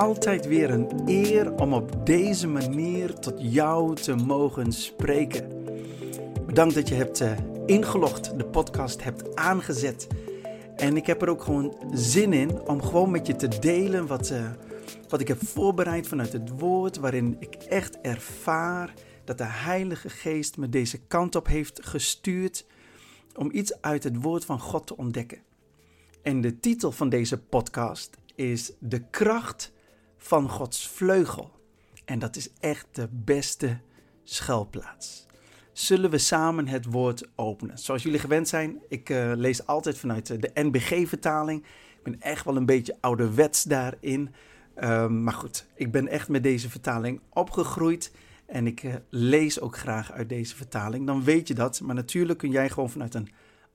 altijd weer een eer om op deze manier tot jou te mogen spreken. Bedankt dat je hebt uh, ingelogd, de podcast hebt aangezet. En ik heb er ook gewoon zin in om gewoon met je te delen wat, uh, wat ik heb voorbereid vanuit het woord, waarin ik echt ervaar dat de Heilige Geest me deze kant op heeft gestuurd om iets uit het woord van God te ontdekken. En de titel van deze podcast is De kracht van Gods vleugel. En dat is echt de beste schuilplaats. Zullen we samen het woord openen? Zoals jullie gewend zijn, ik uh, lees altijd vanuit de NBG-vertaling. Ik ben echt wel een beetje ouderwets daarin. Uh, maar goed, ik ben echt met deze vertaling opgegroeid. En ik uh, lees ook graag uit deze vertaling. Dan weet je dat. Maar natuurlijk kun jij gewoon vanuit een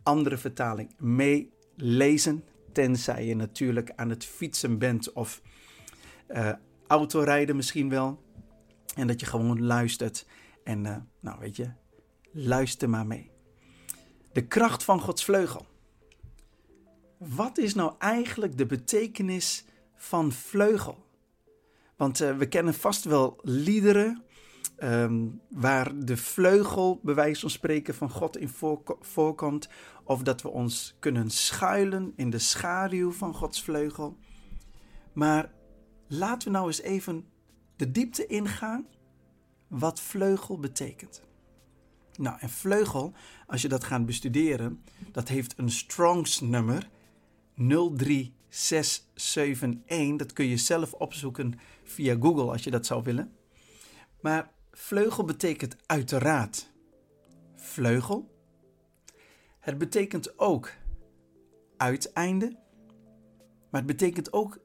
andere vertaling meelezen. Tenzij je natuurlijk aan het fietsen bent of uh, autorijden misschien wel. En dat je gewoon luistert. En uh, nou weet je, luister maar mee. De kracht van Gods vleugel. Wat is nou eigenlijk de betekenis van vleugel? Want uh, we kennen vast wel liederen um, waar de vleugel, bij wijze van spreken, van God in voorkomt. Of dat we ons kunnen schuilen in de schaduw van Gods vleugel. Maar laten we nou eens even de diepte ingaan wat vleugel betekent. Nou, en vleugel, als je dat gaat bestuderen, dat heeft een Strongs nummer 03671. Dat kun je zelf opzoeken via Google als je dat zou willen. Maar vleugel betekent uiteraard vleugel. Het betekent ook uiteinde. Maar het betekent ook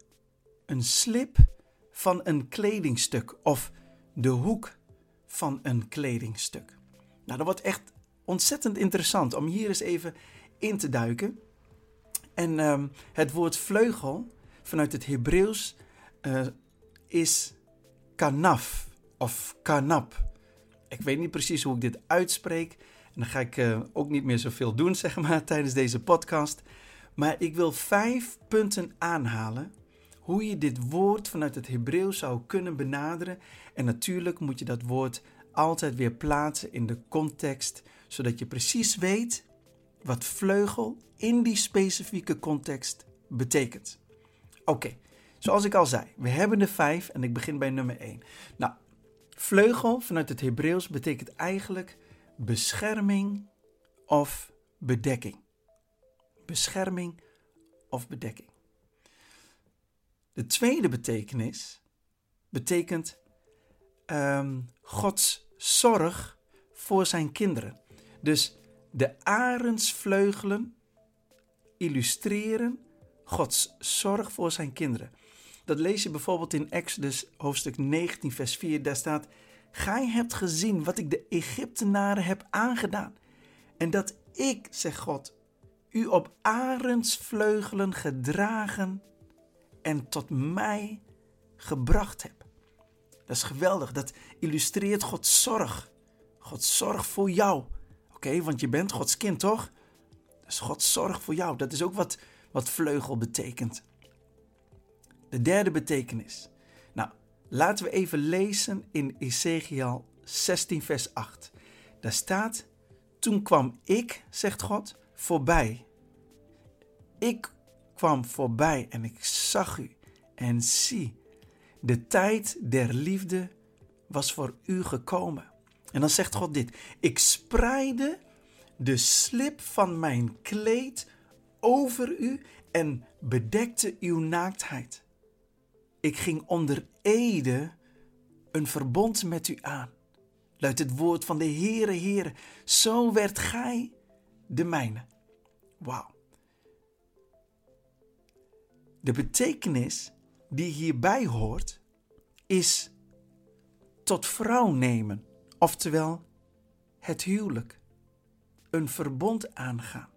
een slip van een kledingstuk of de hoek van een kledingstuk. Nou, dat wordt echt ontzettend interessant om hier eens even in te duiken. En um, het woord vleugel vanuit het Hebreeuws uh, is kanaf of kanap. Ik weet niet precies hoe ik dit uitspreek. En dan ga ik uh, ook niet meer zoveel doen, zeg maar, tijdens deze podcast. Maar ik wil vijf punten aanhalen hoe je dit woord vanuit het Hebreeuws zou kunnen benaderen. En natuurlijk moet je dat woord altijd weer plaatsen in de context, zodat je precies weet wat vleugel in die specifieke context betekent. Oké, zoals ik al zei, we hebben de vijf en ik begin bij nummer 1. Nou, vleugel vanuit het Hebreeuws betekent eigenlijk bescherming of bedekking. Bescherming of bedekking. De tweede betekenis betekent um, Gods zorg voor zijn kinderen. Dus de arendsvleugelen illustreren Gods zorg voor zijn kinderen. Dat lees je bijvoorbeeld in Exodus hoofdstuk 19, vers 4. Daar staat: Gij hebt gezien wat ik de Egyptenaren heb aangedaan. En dat ik, zegt God, u op arendsvleugelen gedragen en tot mij gebracht heb. Dat is geweldig. Dat illustreert Gods zorg. Gods zorg voor jou. Oké, want je bent Gods kind, toch? Is Gods zorg voor jou. Dat is ook wat, wat vleugel betekent. De derde betekenis. Nou, laten we even lezen in Ezekiel 16, vers 8. Daar staat: Toen kwam ik, zegt God, voorbij. Ik kwam voorbij en ik zag u. En zie, de tijd der liefde was voor u gekomen. En dan zegt God dit: Ik spreide de slip van mijn kleed over u en bedekte uw naaktheid. Ik ging onder ede een verbond met u aan. Luidt het woord van de Heere, Heere. Zo werd gij de mijne. Wauw. De betekenis die hierbij hoort is tot vrouw nemen, oftewel het huwelijk, een verbond aangaan.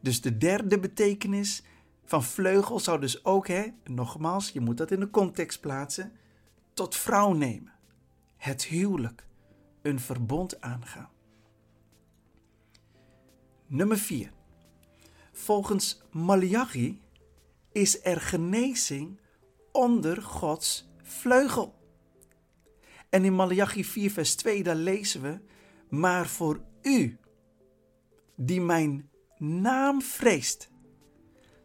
Dus de derde betekenis van vleugel zou dus ook, hè, nogmaals, je moet dat in de context plaatsen, tot vrouw nemen, het huwelijk, een verbond aangaan. Nummer 4. Volgens Malachi is er genezing onder Gods vleugel. En in Malachi 4, vers 2, daar lezen we: Maar voor u, die mijn naam vreest,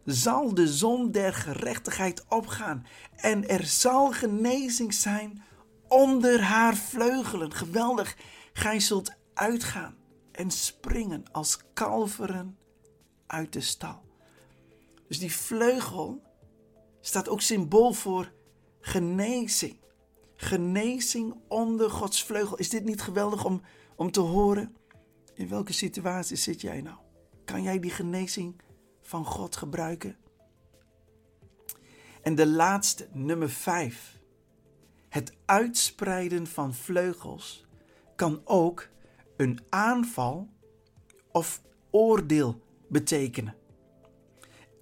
zal de zon der gerechtigheid opgaan en er zal genezing zijn onder haar vleugelen. Geweldig, gij zult uitgaan en springen als kalveren uit de stal. Dus die vleugel staat ook symbool voor genezing. Genezing onder Gods vleugel. Is dit niet geweldig om, om te horen? In welke situatie zit jij nou? Kan jij die genezing van God gebruiken? En de laatste, nummer vijf. Het uitspreiden van vleugels kan ook een aanval of oordeel betekenen.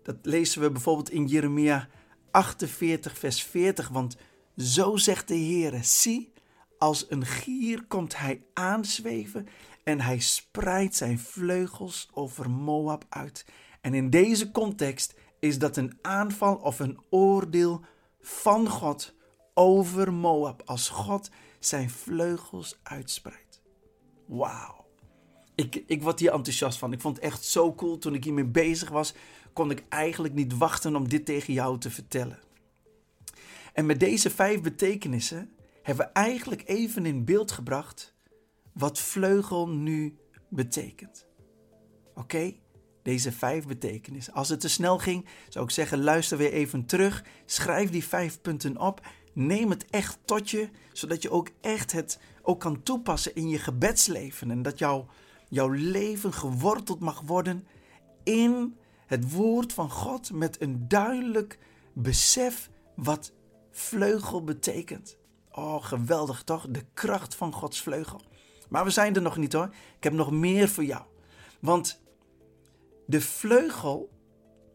Dat lezen we bijvoorbeeld in Jeremia 48, vers 40. Want zo zegt de Heer: Zie, als een gier komt hij aanzweven en hij spreidt zijn vleugels over Moab uit. En in deze context is dat een aanval of een oordeel van God over Moab als God zijn vleugels uitspreidt. Wauw. Ik, ik word hier enthousiast van. Ik vond het echt zo cool. Toen ik hiermee bezig was, kon ik eigenlijk niet wachten om dit tegen jou te vertellen. En met deze vijf betekenissen hebben we eigenlijk even in beeld gebracht wat vleugel nu betekent. Oké? Deze vijf betekenissen. Als het te snel ging, zou ik zeggen: luister weer even terug. Schrijf die vijf punten op. Neem het echt tot je, zodat je ook echt het ook kan toepassen in je gebedsleven. En dat jouw, jouw leven geworteld mag worden in het woord van God met een duidelijk besef wat vleugel betekent. Oh, geweldig toch? De kracht van Gods vleugel. Maar we zijn er nog niet hoor. Ik heb nog meer voor jou. Want de vleugel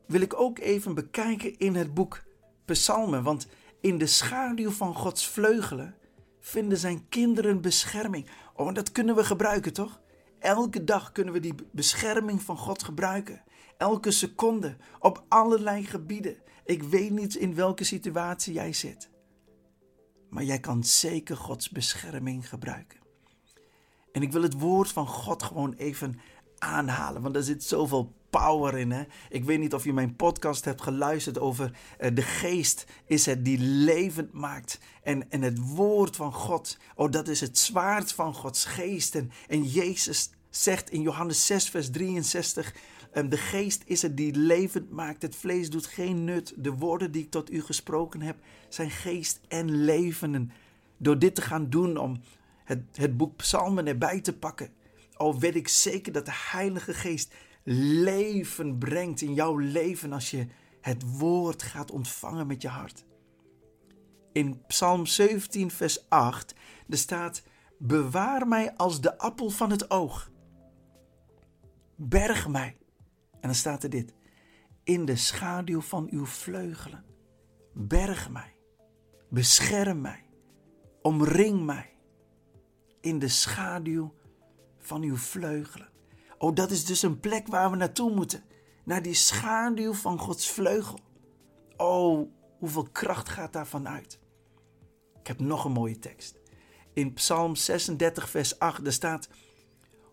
wil ik ook even bekijken in het boek Psalmen. Want in de schaduw van Gods vleugelen vinden zijn kinderen bescherming. Oh, dat kunnen we gebruiken toch? Elke dag kunnen we die bescherming van God gebruiken. Elke seconde, op allerlei gebieden. Ik weet niet in welke situatie jij zit. Maar jij kan zeker Gods bescherming gebruiken. En ik wil het woord van God gewoon even aanhalen, want er zit zoveel power in. Hè? Ik weet niet of je mijn podcast hebt geluisterd over uh, de geest is het die levend maakt. En, en het woord van God, oh dat is het zwaard van Gods geest. En, en Jezus zegt in Johannes 6 vers 63, um, de geest is het die levend maakt. Het vlees doet geen nut. De woorden die ik tot u gesproken heb zijn geest en leven. En door dit te gaan doen om het, het boek Psalmen erbij te pakken. Al weet ik zeker dat de Heilige Geest leven brengt in jouw leven als je het woord gaat ontvangen met je hart. In Psalm 17, vers 8, er staat: Bewaar mij als de appel van het oog. Berg mij. En dan staat er dit: In de schaduw van uw vleugelen. Berg mij. Bescherm mij. Omring mij. In de schaduw van uw vleugelen. Oh, dat is dus een plek waar we naartoe moeten. Naar die schaduw van Gods vleugel. Oh, hoeveel kracht gaat daarvan uit? Ik heb nog een mooie tekst. In Psalm 36, vers 8, daar staat: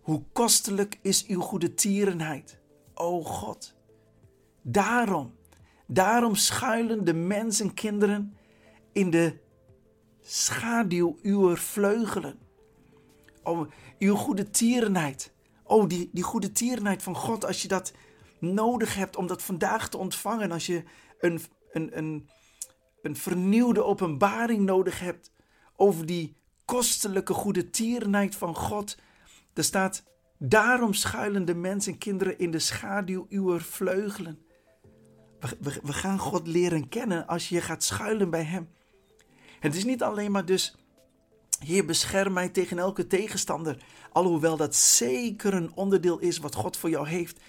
Hoe kostelijk is uw goede tierenheid, o God. Daarom, daarom schuilen de mensenkinderen in de schaduw uw vleugelen. Oh, uw goede tierenheid. Oh, die, die goede tierenheid van God, als je dat nodig hebt om dat vandaag te ontvangen, als je een, een, een, een vernieuwde openbaring nodig hebt over die kostelijke goede tierenheid van God, er staat, daarom schuilen de mensen en kinderen in de schaduw uw vleugelen. We gaan God leren kennen als je gaat schuilen bij Hem. Het is niet alleen maar dus Heer, bescherm mij tegen elke tegenstander. Alhoewel dat zeker een onderdeel is wat God voor jou heeft.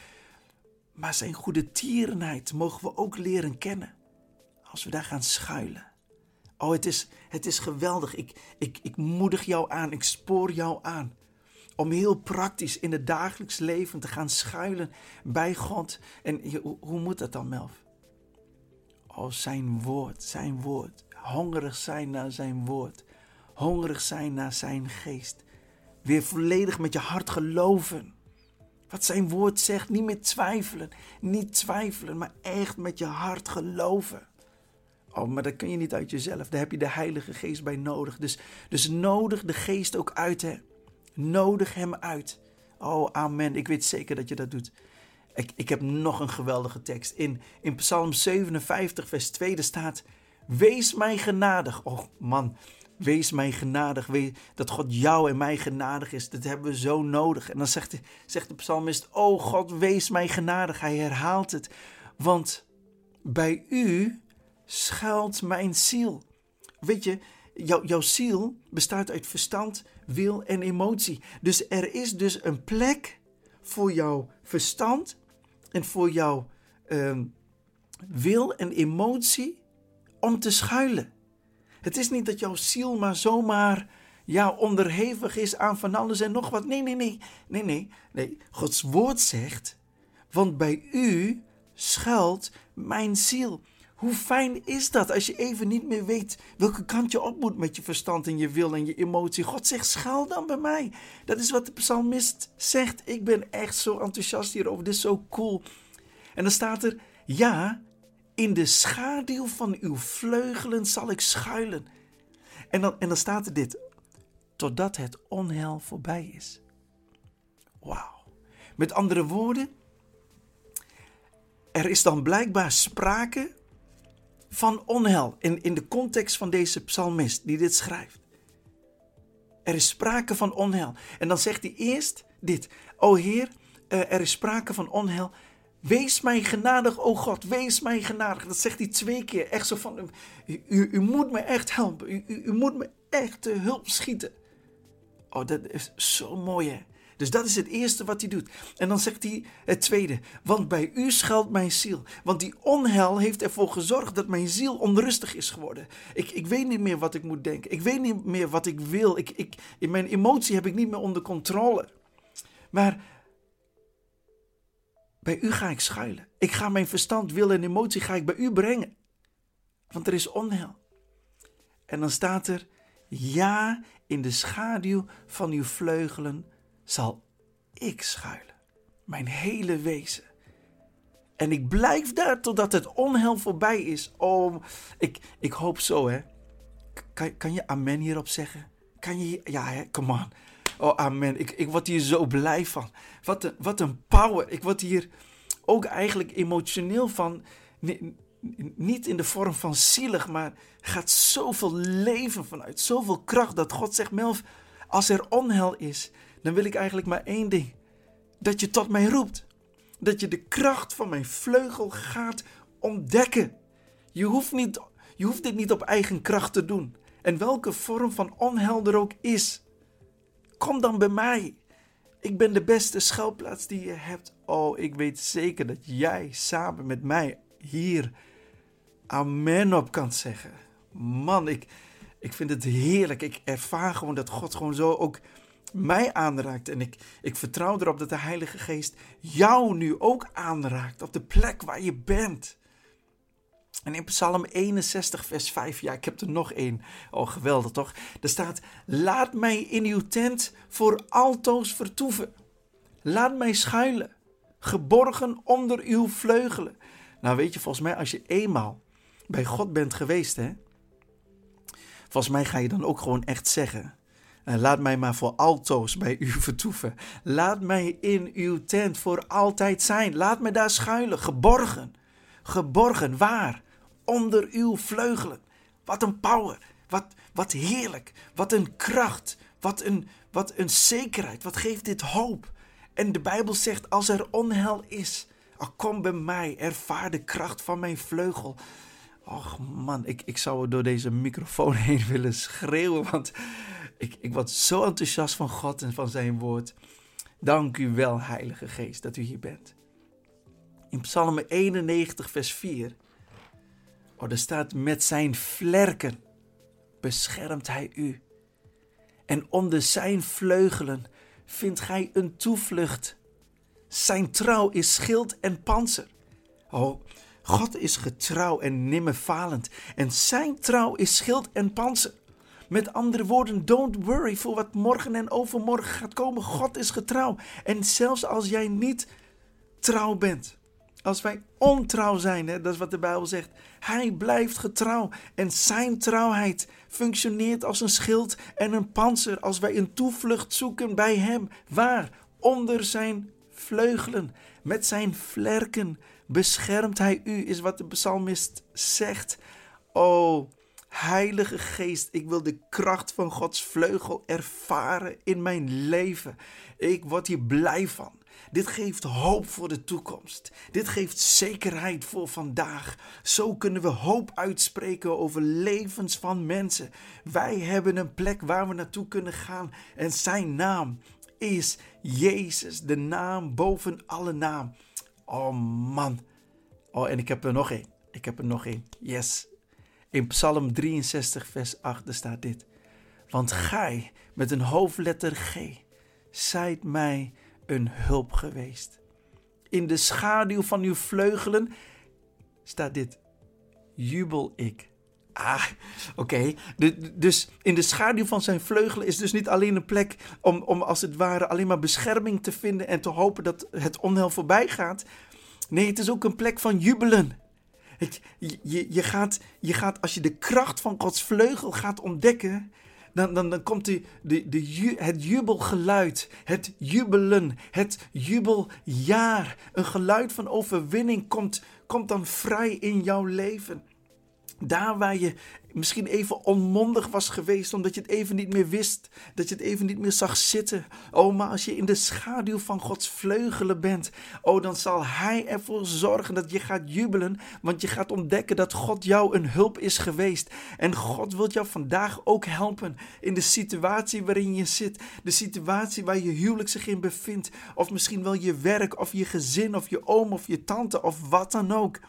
Maar zijn goede tierenheid mogen we ook leren kennen. Als we daar gaan schuilen. Oh, het is, het is geweldig. Ik, ik, ik moedig jou aan. Ik spoor jou aan. Om heel praktisch in het dagelijks leven te gaan schuilen bij God. En hoe, hoe moet dat dan, Melf? Oh, zijn woord, zijn woord. Hongerig zijn naar zijn woord. Hongerig zijn naar zijn geest. Weer volledig met je hart geloven. Wat zijn woord zegt, niet meer twijfelen. Niet twijfelen, maar echt met je hart geloven. Oh, maar dat kun je niet uit jezelf. Daar heb je de Heilige Geest bij nodig. Dus, dus nodig de Geest ook uit, hè. Nodig hem uit. Oh, amen. Ik weet zeker dat je dat doet. Ik, ik heb nog een geweldige tekst. In, in Psalm 57, vers 2 staat... Wees mij genadig. Oh man, wees mij genadig. Wees, dat God jou en mij genadig is. Dat hebben we zo nodig. En dan zegt zegt de psalmist... Oh God, wees mij genadig. Hij herhaalt het. Want bij u schuilt mijn ziel. Weet je, jou, jouw ziel bestaat uit verstand, wil en emotie. Dus er is dus een plek voor jouw verstand en voor jouw uh, wil en emotie om te schuilen. Het is niet dat jouw ziel maar zomaar ja, onderhevig is aan van alles en nog wat. Nee, nee, nee. Nee, nee. nee. Gods woord zegt, want bij u schuilt mijn ziel. Hoe fijn is dat als je even niet meer weet welke kant je op moet met je verstand en je wil en je emotie. God zegt, schuil dan bij mij. Dat is wat de psalmist zegt. Ik ben echt zo enthousiast hierover. Dit is zo cool. En dan staat er, ja, in de schaduw van uw vleugelen zal ik schuilen. En dan, en dan staat er dit, totdat het onheil voorbij is. Wauw. Met andere woorden, er is dan blijkbaar sprake van onheil in, in de context van deze psalmist die dit schrijft. Er is sprake van onheil. En dan zegt hij eerst dit: O Heer, eh, er is sprake van onheil. Wees mij genadig, o God, wees mij genadig. Dat zegt hij twee keer. Echt zo van: U, u, moet me echt helpen. U, u, u moet me echt te hulp schieten. Oh, dat is zo mooi hè. Dus dat is het eerste wat hij doet. En dan zegt hij het tweede. Want bij u schuilt mijn ziel. Want die onheil heeft ervoor gezorgd dat mijn ziel onrustig is geworden. Ik, ik weet niet meer wat ik moet denken. Ik weet niet meer wat ik wil. Ik, ik, in mijn emotie heb ik niet meer onder controle. Maar bij u ga ik schuilen. Ik ga mijn verstand, wil en emotie ga ik bij u brengen. Want er is onheil. En dan staat er, ja, in de schaduw van uw vleugelen zal ik schuilen. Mijn hele wezen. En ik blijf daar totdat het onheil voorbij is. Oh, ik, ik hoop zo, hè. Kan, kan je amen hierop zeggen? Kan je, ja, hè, come on. Oh, amen. Ik, ik word hier zo blij van. Wat een, wat een power. Ik word hier ook eigenlijk emotioneel van. Niet in de vorm van zielig, maar gaat zoveel leven vanuit. Zoveel kracht dat God zegt, Melf, als er onheil is, dan wil ik eigenlijk maar één ding. Dat je tot mij roept. Dat je de kracht van mijn vleugel gaat ontdekken. Je hoeft, niet, je hoeft dit niet op eigen kracht te doen. En welke vorm van onheil er ook is. Kom dan bij mij. Ik ben de beste schuilplaats die je hebt. Oh, ik weet zeker dat jij samen met mij hier amen op kan zeggen. Man, ik, ik vind het heerlijk. Ik ervaar gewoon dat God gewoon zo ook mij aanraakt. En ik, ik vertrouw erop dat de Heilige Geest jou nu ook aanraakt op de plek waar je bent. En in Psalm 61, vers 5, ja, ik heb er nog één. Oh, geweldig toch? Er staat: Laat mij in uw tent voor altoos vertoeven. Laat mij schuilen, geborgen onder uw vleugelen. Nou, weet je, volgens mij, als je eenmaal bij God bent geweest, hè, volgens mij ga je dan ook gewoon echt zeggen: Laat mij maar voor altoos bij u vertoeven. Laat mij in uw tent voor altijd zijn. Laat mij daar schuilen, geborgen. Geborgen, waar? Onder uw vleugelen. Wat een power. Wat, wat heerlijk. Wat een kracht. Wat een, wat een zekerheid. Wat geeft dit hoop? En de Bijbel zegt: als er onheil is, kom bij mij. Ervaar de kracht van mijn vleugel. Och man, ik, ik zou door deze microfoon heen willen schreeuwen. Want ik, ik word zo enthousiast van God en van zijn woord. Dank u wel, Heilige Geest, dat u hier bent. In Psalm 91, vers 4. Oh, er staat: Met zijn vlerken beschermt hij u. En onder zijn vleugelen vindt gij een toevlucht. Zijn trouw is schild en panzer. Oh, God is getrouw en nimmer falend. En zijn trouw is schild en panzer. Met andere woorden, don't worry voor wat morgen en overmorgen gaat komen. God is getrouw. En zelfs als jij niet trouw bent, als wij ontrouw zijn, hè, dat is wat de Bijbel zegt, hij blijft getrouw. En zijn trouwheid functioneert als een schild en een panzer als wij een toevlucht zoeken bij hem. Waar? Onder zijn vleugelen. Met zijn vlerken beschermt hij u, is wat de psalmist zegt. O, Heilige Geest, ik wil de kracht van Gods vleugel ervaren in mijn leven. Ik word hier blij van. Dit geeft hoop voor de toekomst. Dit geeft zekerheid voor vandaag. Zo kunnen we hoop uitspreken over levens van mensen. Wij hebben een plek waar we naartoe kunnen gaan en zijn naam is Jezus, de naam boven alle naam. Oh man. Oh, en ik heb er nog één. Ik heb er nog één. Yes. In Psalm 63, vers 8 staat dit. Want gij, met een hoofdletter G, zijt mij een hulp geweest. In de schaduw van uw vleugelen staat dit. Jubel ik. Ah, oké. Dus in de schaduw van zijn vleugelen is dus niet alleen een plek om, om als het ware alleen maar bescherming te vinden en te hopen dat het onheil voorbij gaat. Nee, het is ook een plek van jubelen. je, je, je, gaat, je gaat, als je de kracht van Gods vleugel gaat ontdekken, dan, dan, dan komt de, de, de, het jubelgeluid, het jubelen, het jubeljaar. Een geluid van overwinning komt, komt dan vrij in jouw leven. Daar waar je misschien even onmondig was geweest, omdat je het even niet meer wist, dat je het even niet meer zag zitten. Oh, maar als je in de schaduw van Gods vleugelen bent, oh, dan zal Hij ervoor zorgen dat je gaat jubelen, want je gaat ontdekken dat God jou een hulp is geweest. En God wil jou vandaag ook helpen in de situatie waarin je zit, de situatie waar je huwelijk zich in bevindt, of misschien wel je werk, of je gezin, of je oom, of je tante, of wat dan ook.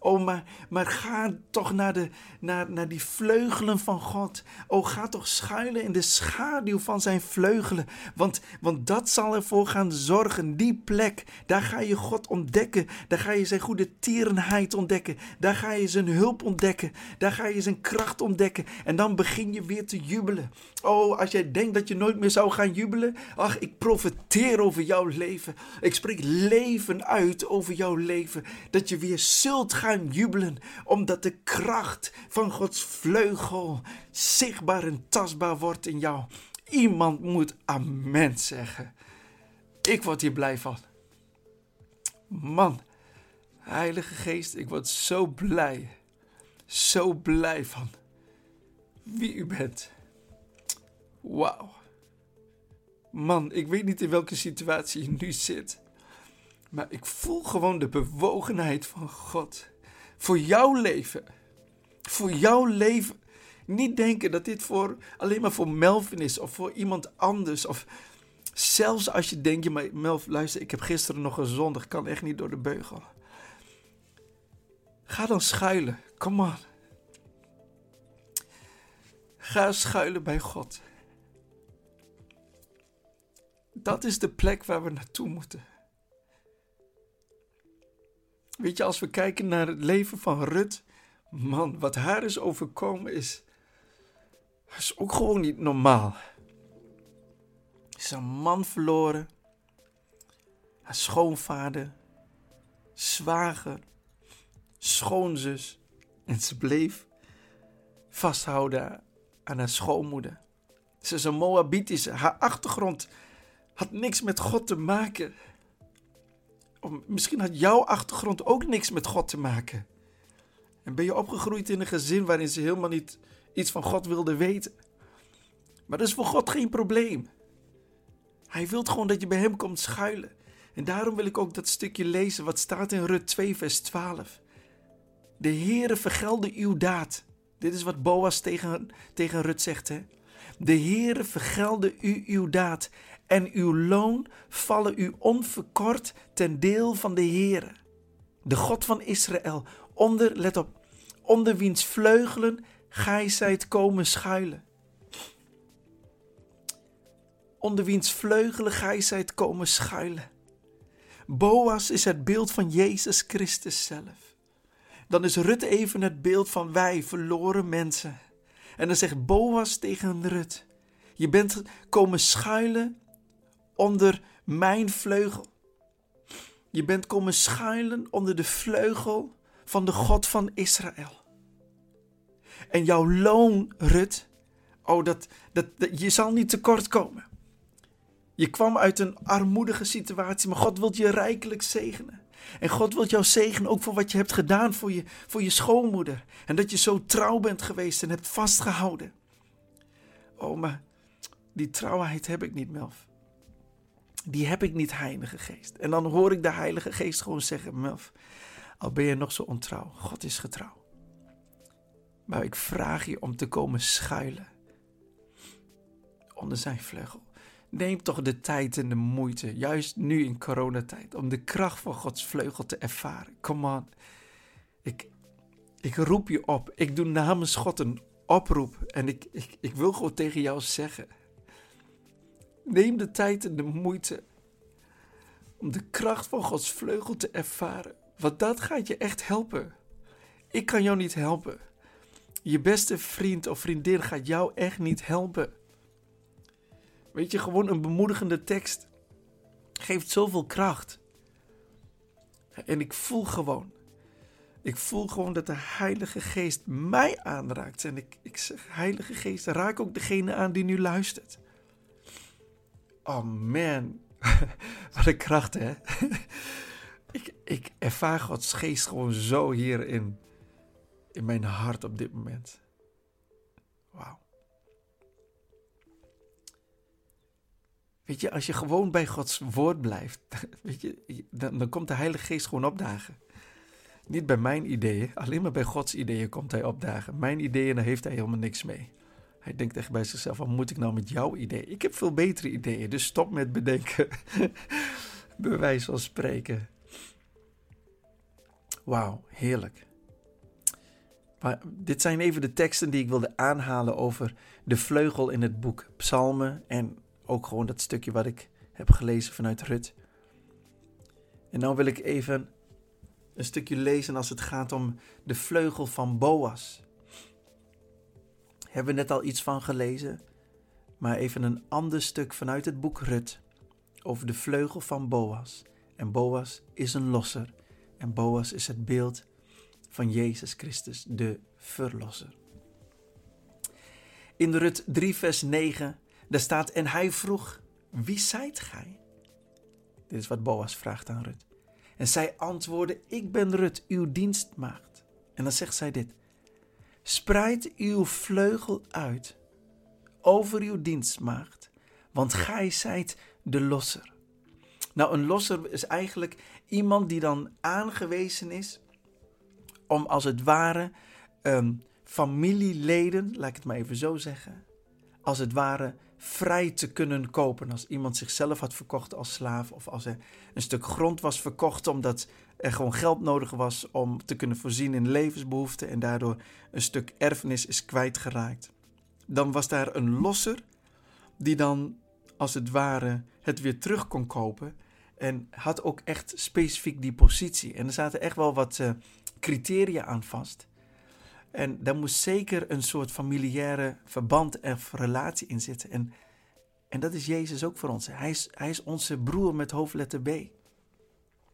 Oh, maar, maar ga toch naar, de, naar, naar die vleugelen van God. Oh, ga toch schuilen in de schaduw van zijn vleugelen. Want, want dat zal ervoor gaan zorgen. Die plek, daar ga je God ontdekken. Daar ga je zijn goede tierenheid ontdekken. Daar ga je zijn hulp ontdekken. Daar ga je zijn kracht ontdekken. En dan begin je weer te jubelen. Oh, als jij denkt dat je nooit meer zou gaan jubelen. Ach, ik profeteer over jouw leven. Ik spreek leven uit over jouw leven. Dat je weer zult gaan jubelen, omdat de kracht van Gods vleugel zichtbaar en tastbaar wordt in jou. Iemand moet amen zeggen. Ik word hier blij van. Man, Heilige Geest, ik word zo blij. Zo blij van wie u bent. Wauw. Man, ik weet niet in welke situatie je nu zit. Maar ik voel gewoon de bewogenheid van God voor jouw leven. Voor jouw leven. Niet denken dat dit voor, alleen maar voor Melvin is of voor iemand anders. Of zelfs als je denkt, maar luister, ik heb gisteren nog een zondag, kan echt niet door de beugel. Ga dan schuilen, come on. Ga schuilen bij God. Dat is de plek waar we naartoe moeten. Weet je, als we kijken naar het leven van Rut, man, wat haar is overkomen is, is ook gewoon niet normaal. Ze is een man verloren, haar schoonvader, zwager, schoonzus en ze bleef vasthouden aan haar schoonmoeder. Ze is een Moabitische, haar achtergrond had niks met God te maken misschien had jouw achtergrond ook niks met God te maken. En ben je opgegroeid in een gezin waarin ze helemaal niet iets van God wilden weten. Maar dat is voor God geen probleem. Hij wil gewoon dat je bij hem komt schuilen. En daarom wil ik ook dat stukje lezen wat staat in Rut 2, vers 12. De Heere vergelde uw daad. Dit is wat Boas tegen, tegen Rut zegt. Hè? De Heere vergelde u uw daad en uw loon vallen u onverkort ten deel van de Heere, de God van Israël, onder, let op, onder wiens vleugelen gij zijt komen schuilen. Onder wiens vleugelen gij zijt komen schuilen. Boas is het beeld van Jezus Christus zelf. dan is Rut even het beeld van wij, verloren mensen. En dan zegt Boas tegen Rut: Je bent komen schuilen onder mijn vleugel. Je bent komen schuilen onder de vleugel van de God van Israël. En jouw loon, Rut, oh, dat, dat, je zal niet tekort komen. Je kwam uit een armoedige situatie, maar God wil je rijkelijk zegenen. En God wil jou zegenen ook voor wat je hebt gedaan voor je, voor je schoonmoeder. En dat je zo trouw bent geweest en hebt vastgehouden. Oh, maar die trouwheid heb ik niet, Melf. Die heb ik niet, Heilige Geest. En dan hoor ik de Heilige Geest gewoon zeggen: Melf, al ben je nog zo ontrouw, God is getrouw. Maar ik vraag je om te komen schuilen onder zijn vleugel. Neem toch de tijd en de moeite, juist nu in coronatijd, om de kracht van Gods vleugel te ervaren. Come on. Ik, ik roep je op. Ik doe namens God een oproep. En ik, ik, ik wil gewoon tegen jou zeggen. Neem de tijd en de moeite om de kracht van Gods vleugel te ervaren. Want dat gaat je echt helpen. Ik kan jou niet helpen. Je beste vriend of vriendin gaat jou echt niet helpen. Weet je, gewoon een bemoedigende tekst geeft zoveel kracht. En ik voel gewoon, ik voel gewoon dat de Heilige Geest mij aanraakt. En ik, ik zeg, Heilige Geest, raak ook degene aan die nu luistert. Oh man, wat een kracht hè. ik, ik ervaar Gods Geest gewoon zo hier in, in mijn hart op dit moment. Wauw. Weet je, als je gewoon bij Gods woord blijft, weet je, dan, dan komt de Heilige Geest gewoon opdagen. Niet bij mijn ideeën, alleen maar bij Gods ideeën komt hij opdagen. Mijn ideeën, daar heeft hij helemaal niks mee. Hij denkt echt bij zichzelf, wat moet ik nou met jouw idee? Ik heb veel betere ideeën, dus stop met bedenken. Bewijs van spreken. Wauw, heerlijk. Dit zijn even de teksten die ik wilde aanhalen over de vleugel in het boek Psalmen en ook gewoon dat stukje wat ik heb gelezen vanuit Rut. En nu wil ik even een stukje lezen als het gaat om de vleugel van Boas. Hebben we net al iets van gelezen, maar even een ander stuk vanuit het boek Rut over de vleugel van Boas. En Boas is een losser en Boas is het beeld van Jezus Christus, de verlosser. In Rut 3, vers 9 daar staat, en hij vroeg, wie zijt gij? Dit is wat Boas vraagt aan Rut. En zij antwoordde, ik ben Rut, uw dienstmaagd. En dan zegt zij dit, spreid uw vleugel uit over uw dienstmaagd, want gij zijt de losser. Nou, een losser is eigenlijk iemand die dan aangewezen is om als het ware um, familieleden, laat ik het maar even zo zeggen, als het ware vrij te kunnen kopen. Als iemand zichzelf had verkocht als slaaf of als er een stuk grond was verkocht omdat er gewoon geld nodig was om te kunnen voorzien in levensbehoeften en daardoor een stuk erfenis is kwijtgeraakt. Dan was daar een losser die dan als het ware het weer terug kon kopen en had ook echt specifiek die positie. En er zaten echt wel wat uh, criteria aan vast. En daar moest zeker een soort familiaire verband of relatie in zitten. En, en dat is Jezus ook voor ons. Hij is, hij is onze broer met hoofdletter B.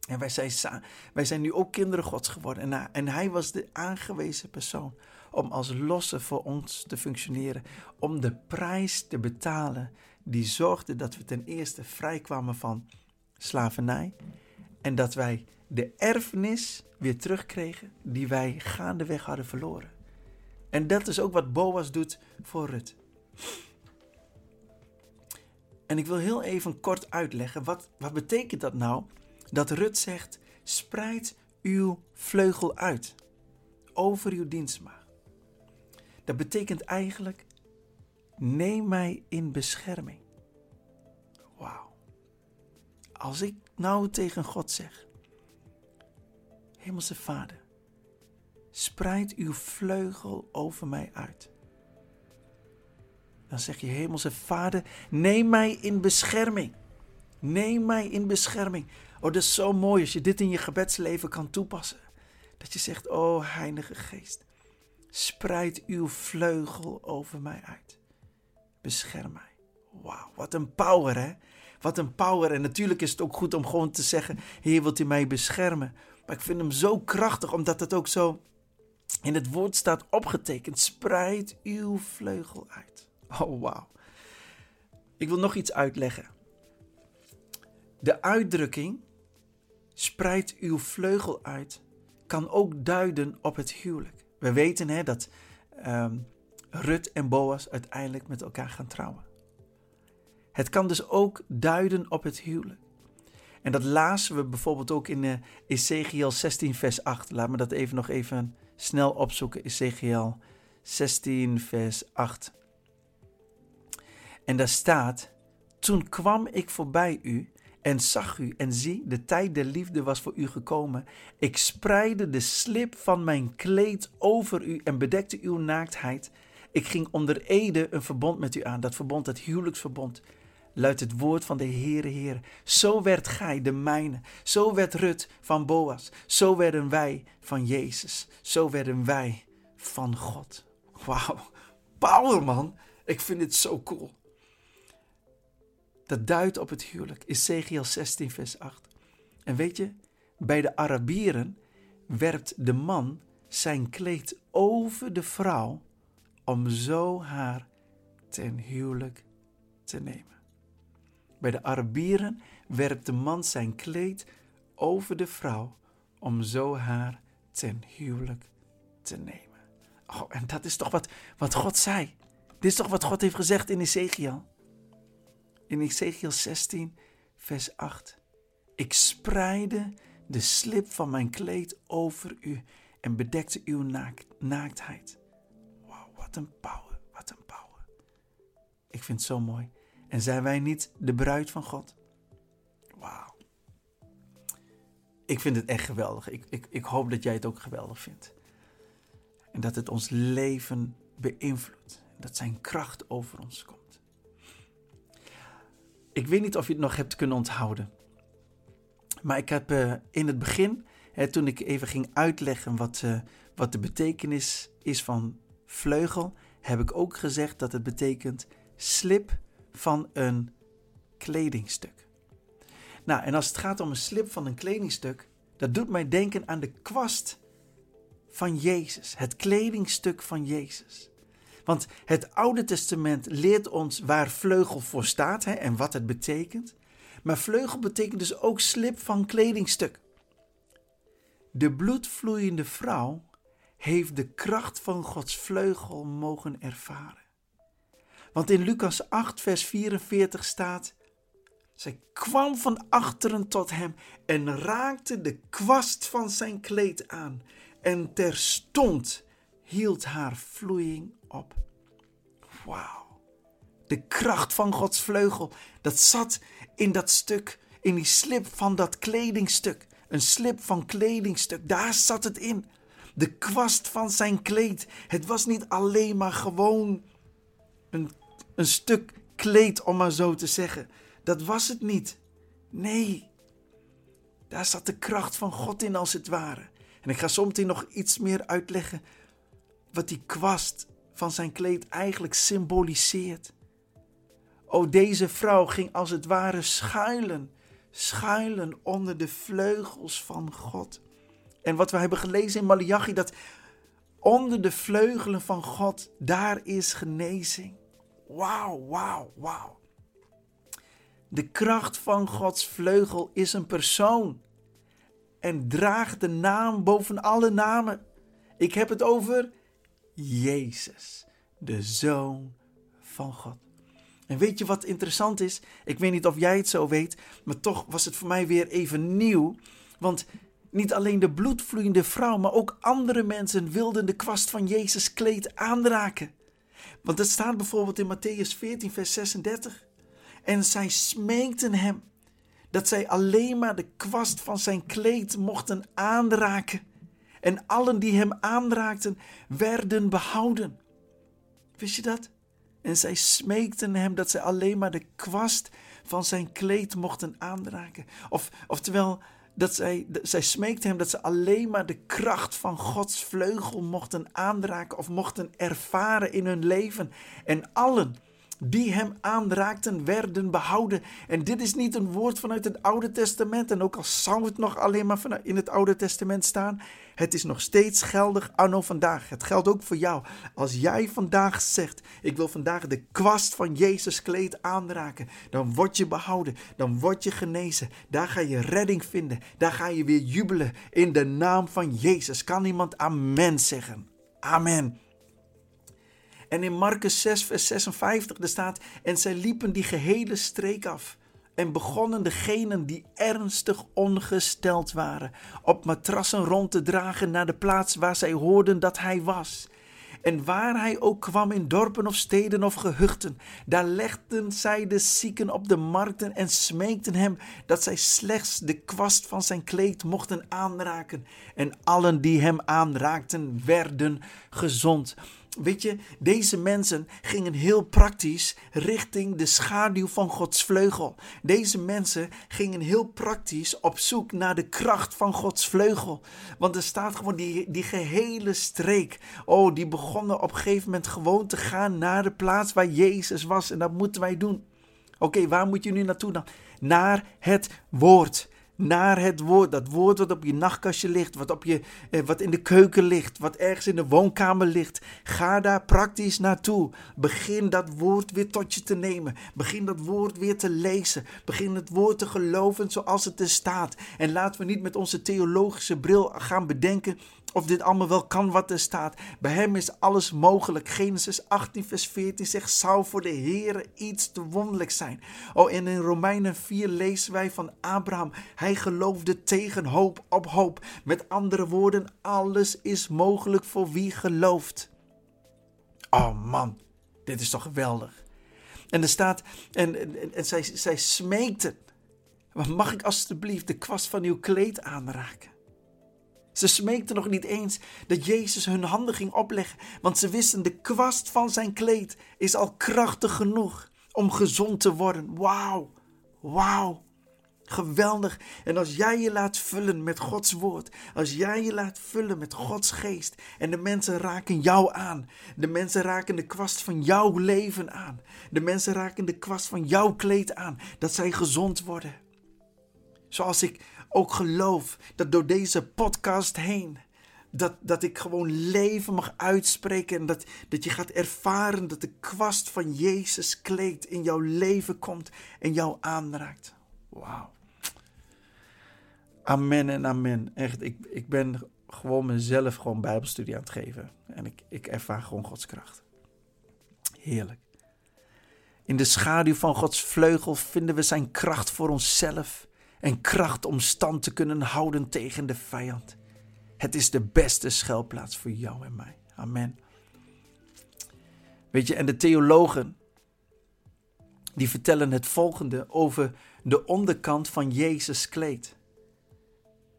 En wij zijn, wij zijn nu ook kinderen Gods geworden. En, hij was de aangewezen persoon om als losse voor ons te functioneren. Om de prijs te betalen die zorgde dat we ten eerste vrijkwamen van slavernij. En dat wij de erfenis weer terugkregen die wij gaandeweg hadden verloren. En dat is ook wat Boas doet voor Rut. En ik wil heel even kort uitleggen, wat, wat betekent dat nou? Dat Rut zegt, spreid uw vleugel uit over uw dienstmaagd. Dat betekent eigenlijk, neem mij in bescherming. Wauw. Als ik nou tegen God zeg, Hemelse Vader, spreid uw vleugel over mij uit. Dan zeg je, Hemelse Vader, neem mij in bescherming. Neem mij in bescherming. Oh, dat is zo mooi als je dit in je gebedsleven kan toepassen. Dat je zegt, o Heilige Geest, spreid uw vleugel over mij uit. Bescherm mij. Wauw, wat een power hè. Wat een power. En natuurlijk is het ook goed om gewoon te zeggen, Heer wilt u mij beschermen. Maar ik vind hem zo krachtig omdat het ook zo in het woord staat opgetekend. Spreid uw vleugel uit. Oh wauw. Ik wil nog iets uitleggen. De uitdrukking spreid uw vleugel uit kan ook duiden op het huwelijk. We weten hè, dat um, Rut en Boas uiteindelijk met elkaar gaan trouwen. Het kan dus ook duiden op het huwelijk. En dat lazen we bijvoorbeeld ook in uh, Ezekiel 16, vers 8. Laat me dat even nog even snel opzoeken. Ezekiel 16, vers 8. En daar staat: Toen kwam ik voorbij u en zag u, en zie, de tijd der liefde was voor u gekomen. Ik spreidde de slip van mijn kleed over u en bedekte uw naaktheid. Ik ging onder ede een verbond met u aan, dat verbond, het huwelijksverbond. Luidt het woord van de Heere Heer. Zo werd gij de mijne. Zo werd Rut van Boas. Zo werden wij van Jezus. Zo werden wij van God. Wauw, power man. Ik vind dit zo cool. Dat duidt op het huwelijk. Ezekiel 16, vers 8. En weet je, bij de Arabieren werpt de man zijn kleed over de vrouw om zo haar ten huwelijk te nemen. Bij de Arabieren werpt de man zijn kleed over de vrouw om zo haar ten huwelijk te nemen. Oh, en dat is toch wat, wat God zei. Dit is toch wat God heeft gezegd in Ezekiel. In Ezekiel 16, vers 8. Ik spreide de slip van mijn kleed over u en bedekte uw naaktheid. Wauw, wat een power, wat een power. Ik vind het zo mooi. En zijn wij niet de bruid van God? Wauw. Ik vind het echt geweldig. Ik, ik, ik hoop dat jij het ook geweldig vindt. En dat het ons leven beïnvloedt. Dat zijn kracht over ons komt. Ik weet niet of je het nog hebt kunnen onthouden. Maar ik heb uh, in het begin, hè, toen ik even ging uitleggen wat, uh, wat de betekenis is van vleugel, heb ik ook gezegd dat het betekent slip van een kledingstuk. Nou, en als het gaat om een slip van een kledingstuk, dat doet mij denken aan de kwast van Jezus, het kledingstuk van Jezus. Want het Oude Testament leert ons waar vleugel voor staat hè, en wat het betekent. Maar vleugel betekent dus ook slip van kledingstuk. De bloedvloeiende vrouw heeft de kracht van Gods vleugel mogen ervaren. Want in Lucas 8, vers 44 staat: Zij kwam van achteren tot hem en raakte de kwast van zijn kleed aan. En terstond hield haar vloeiing op. Wauw. De kracht van Gods vleugel, dat zat in dat stuk, in die slip van dat kledingstuk. Een slip van kledingstuk, daar zat het in. De kwast van zijn kleed. Het was niet alleen maar gewoon een een stuk kleed, om maar zo te zeggen. Dat was het niet. Nee, daar zat de kracht van God in, als het ware. En ik ga zometeen nog iets meer uitleggen wat die kwast van zijn kleed eigenlijk symboliseert. O, deze vrouw ging als het ware schuilen, schuilen onder de vleugels van God. En wat we hebben gelezen in Malachi, dat onder de vleugelen van God, daar is genezing. Wauw, wauw, wauw. De kracht van Gods vleugel is een persoon en draagt de naam boven alle namen. Ik heb het over Jezus, de Zoon van God. En weet je wat interessant is? Ik weet niet of jij het zo weet, maar toch was het voor mij weer even nieuw. Want niet alleen de bloedvloeiende vrouw, maar ook andere mensen wilden de kwast van Jezus kleed aanraken. Want het staat bijvoorbeeld in Matthäus 14, vers 36. En zij smeekten hem dat zij alleen maar de kwast van zijn kleed mochten aanraken. En allen die hem aanraakten, werden behouden. Wist je dat? En zij smeekten hem dat zij alleen maar de kwast van zijn kleed mochten aanraken. Of, oftewel, dat zij, zij smeekte hem dat ze alleen maar de kracht van Gods vleugel mochten aanraken of mochten ervaren in hun leven. En allen die hem aanraakten, werden behouden. En dit is niet een woord vanuit het Oude Testament. En ook al zou het nog alleen maar in het Oude Testament staan, het is nog steeds geldig anno vandaag. Het geldt ook voor jou. Als jij vandaag zegt: Ik wil vandaag de kwast van Jezus kleed aanraken, dan word je behouden, dan word je genezen. Daar ga je redding vinden. Daar ga je weer jubelen in de naam van Jezus. Kan iemand Amen zeggen? Amen. En in Marcus 6, vers 56 er staat: En zij liepen die gehele streek af. En begonnen degenen die ernstig ongesteld waren, op matrassen rond te dragen naar de plaats waar zij hoorden dat hij was. En waar hij ook kwam in dorpen of steden of gehuchten, daar legden zij de zieken op de markten en smeekten hem dat zij slechts de kwast van zijn kleed mochten aanraken. En allen die hem aanraakten werden gezond. Weet je, deze mensen gingen heel praktisch richting de schaduw van Gods vleugel. Deze mensen gingen heel praktisch op zoek naar de kracht van Gods vleugel. Want er staat gewoon die, die gehele streek. Oh, die begonnen op een gegeven moment gewoon te gaan naar de plaats waar Jezus was. En dat moeten wij doen. Oké, waar moet je nu naartoe dan? Naar het woord naar het woord. Dat woord wat op je nachtkastje ligt, wat, op je, eh, wat in de keuken ligt, wat ergens in de woonkamer ligt. Ga daar praktisch naartoe. Begin dat woord weer tot je te nemen. Begin dat woord weer te lezen. Begin het woord te geloven zoals het er staat. En laten we niet met onze theologische bril gaan bedenken of dit allemaal wel kan wat er staat. Bij hem is alles mogelijk. Genesis 18, vers 14 zegt: Zou voor de Heer iets te wonderlijk zijn? Oh, en in Romeinen 4 lezen wij van Abraham. Hij geloofde tegen hoop op hoop. Met andere woorden, alles is mogelijk voor wie gelooft. Oh man, dit is toch geweldig. En er staat, en, en, en zij, zij smeekten. Mag ik alstublieft de kwast van uw kleed aanraken? Ze smeekten nog niet eens dat Jezus hun handen ging opleggen, want ze wisten de kwast van zijn kleed is al krachtig genoeg om gezond te worden. Wauw, wauw. Geweldig. En als jij je laat vullen met Gods woord, als jij je laat vullen met Gods geest en de mensen raken jou aan, de mensen raken de kwast van jouw leven aan, de mensen raken de kwast van jouw kleed aan, dat zij gezond worden. Zoals ik ook geloof dat door deze podcast heen, dat, dat ik gewoon leven mag uitspreken en dat, dat je gaat ervaren dat de kwast van Jezus kleed in jouw leven komt en jou aanraakt. Wauw. Amen en amen. Echt, ik, ik ben gewoon mezelf gewoon bijbelstudie aan het geven. En ik, ik ervaar gewoon Gods kracht. Heerlijk. In de schaduw van Gods vleugel vinden we zijn kracht voor onszelf en kracht om stand te kunnen houden tegen de vijand. Het is de beste schuilplaats voor jou en mij. Amen. Weet je, en de theologen die vertellen het volgende over de onderkant van Jezus kleed.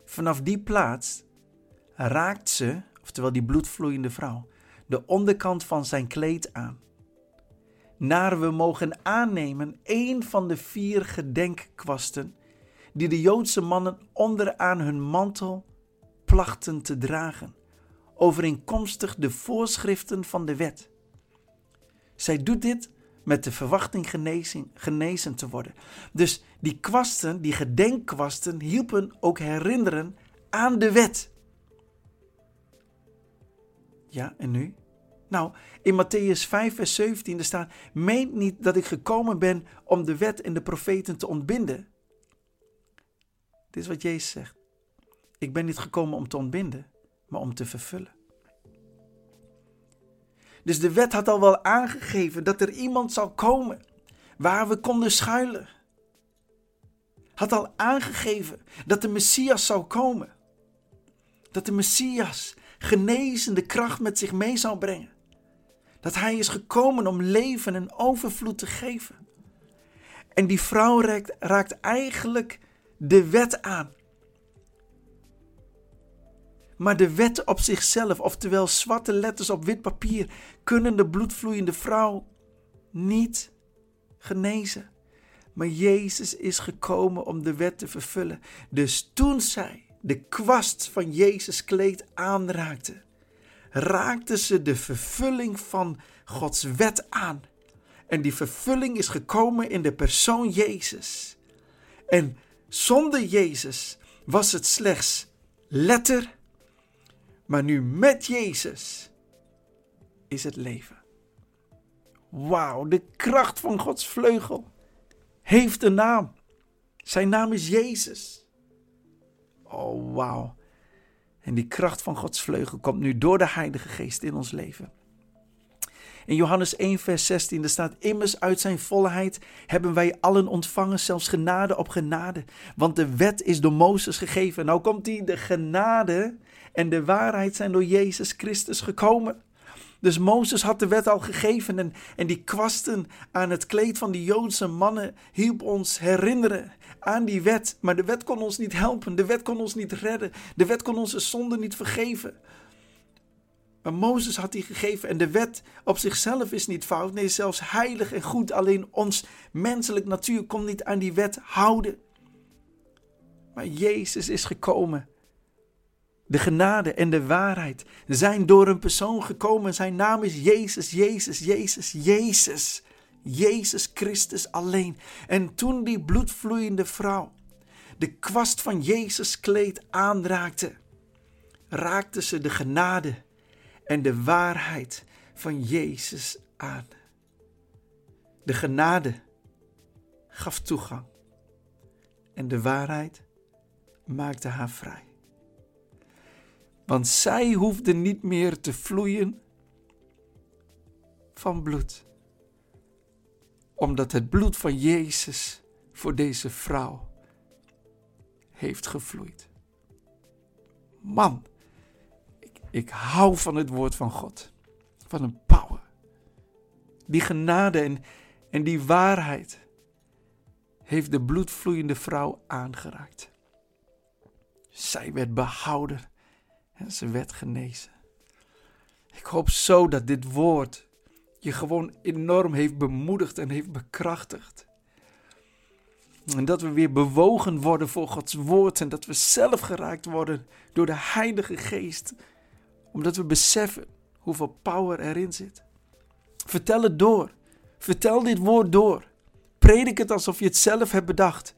Vanaf die plaats raakt ze, oftewel die bloedvloeiende vrouw, de onderkant van zijn kleed aan. Naar we mogen aannemen een van de vier gedenkkwasten die de Joodse mannen onderaan hun mantel plachten te dragen, overeenkomstig de voorschriften van de wet. Zij doet dit met de verwachting genezen, te worden. Dus die kwasten, die gedenkkwasten, hielpen ook herinneren aan de wet. Ja, en nu? Nou, in Matthäus 5, vers 17 staat: Meent niet dat ik gekomen ben om de wet en de profeten te ontbinden. Dit is wat Jezus zegt. Ik ben niet gekomen om te ontbinden, maar om te vervullen. Dus de wet had al wel aangegeven dat er iemand zou komen waar we konden schuilen. Had al aangegeven dat de Messias zou komen. Dat de Messias genezende kracht met zich mee zou brengen. Dat hij is gekomen om leven en overvloed te geven. En die vrouw raakt, raakt eigenlijk de wet aan. Maar de wet op zichzelf, oftewel zwarte letters op wit papier, kunnen de bloedvloeiende vrouw niet genezen. Maar Jezus is gekomen om de wet te vervullen. Dus toen zij de kwast van Jezus kleed aanraakte, raakte ze de vervulling van Gods wet aan. En die vervulling is gekomen in de persoon Jezus. En zonder Jezus was het slechts letter, maar nu met Jezus is het leven. Wauw, de kracht van Gods vleugel heeft een naam. Zijn naam is Jezus. Oh, wauw. En die kracht van Gods vleugel komt nu door de Heilige Geest in ons leven. In Johannes 1, vers 16, er staat immers uit zijn volheid hebben wij allen ontvangen, zelfs genade op genade. Want de wet is door Mozes gegeven. Nou komt die, de genade en de waarheid zijn door Jezus Christus gekomen. Dus Mozes had de wet al gegeven en, en die kwasten aan het kleed van die Joodse mannen hielp ons herinneren aan die wet. Maar de wet kon ons niet helpen, de wet kon ons niet redden, de wet kon onze zonde niet vergeven. Maar Mozes had die gegeven en de wet op zichzelf is niet fout. Nee, zelfs heilig en goed. Alleen ons menselijk natuur kon niet aan die wet houden. Maar Jezus is gekomen. De genade en de waarheid zijn door een persoon gekomen. Zijn naam is Jezus, Jezus, Jezus, Jezus. Jezus Christus alleen. En toen die bloedvloeiende vrouw de kwast van Jezus kleed aanraakte, raakte ze de genade en de waarheid van Jezus aan. De genade gaf toegang en de waarheid maakte haar vrij. Want zij hoefde niet meer te vloeien van bloed, omdat het bloed van Jezus voor deze vrouw heeft gevloeid. Man, ik hou van het woord van God. Van een power. Die genade en, en die waarheid heeft de bloedvloeiende vrouw aangeraakt. Zij werd behouden en ze werd genezen. Ik hoop zo dat dit woord je gewoon enorm heeft bemoedigd en heeft bekrachtigd. En dat we weer bewogen worden voor Gods woord en dat we zelf geraakt worden door de Heilige Geest omdat we beseffen hoeveel power erin zit. Vertel het door. Vertel dit woord door. Predik het alsof je het zelf hebt bedacht.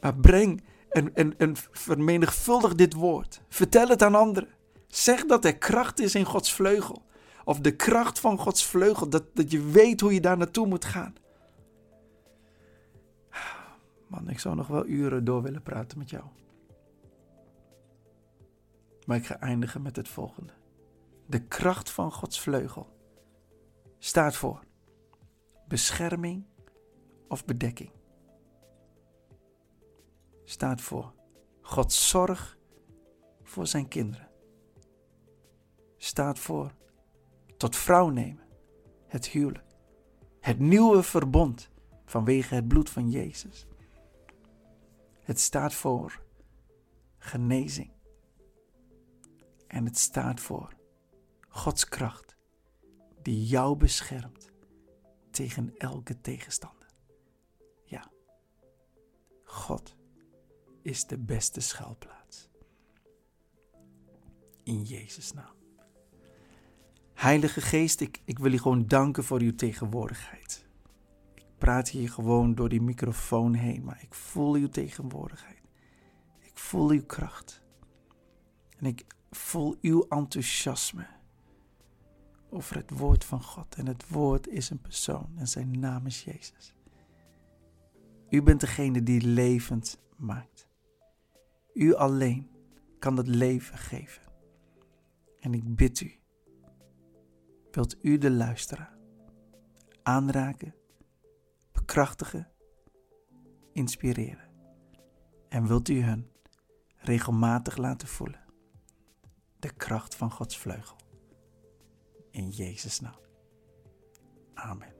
Maar breng en, en, en vermenigvuldig dit woord. Vertel het aan anderen. Zeg dat er kracht is in Gods vleugel. Of de kracht van Gods vleugel. Dat, dat je weet hoe je daar naartoe moet gaan. Man, ik zou nog wel uren door willen praten met jou. Maar ik ga eindigen met het volgende. De kracht van Gods vleugel staat voor bescherming of bedekking. Staat voor Gods zorg voor zijn kinderen. Staat voor tot vrouw nemen, het huwelijk, het nieuwe verbond vanwege het bloed van Jezus. Het staat voor genezing. En het staat voor Gods kracht die jou beschermt tegen elke tegenstander. Ja, God is de beste schuilplaats. In Jezus' naam. Heilige Geest, ik, ik wil je gewoon danken voor uw tegenwoordigheid. Ik praat hier gewoon door die microfoon heen, maar ik voel uw tegenwoordigheid. Ik voel uw kracht. En ik voel uw enthousiasme over het woord van God. En het woord is een persoon en zijn naam is Jezus. U bent degene die levend maakt. U alleen kan het leven geven. En ik bid u, wilt u de luisteraar aanraken, bekrachtigen, inspireren. En wilt u hun regelmatig laten voelen de kracht van Gods vleugel. In Jezus' naam. Amen.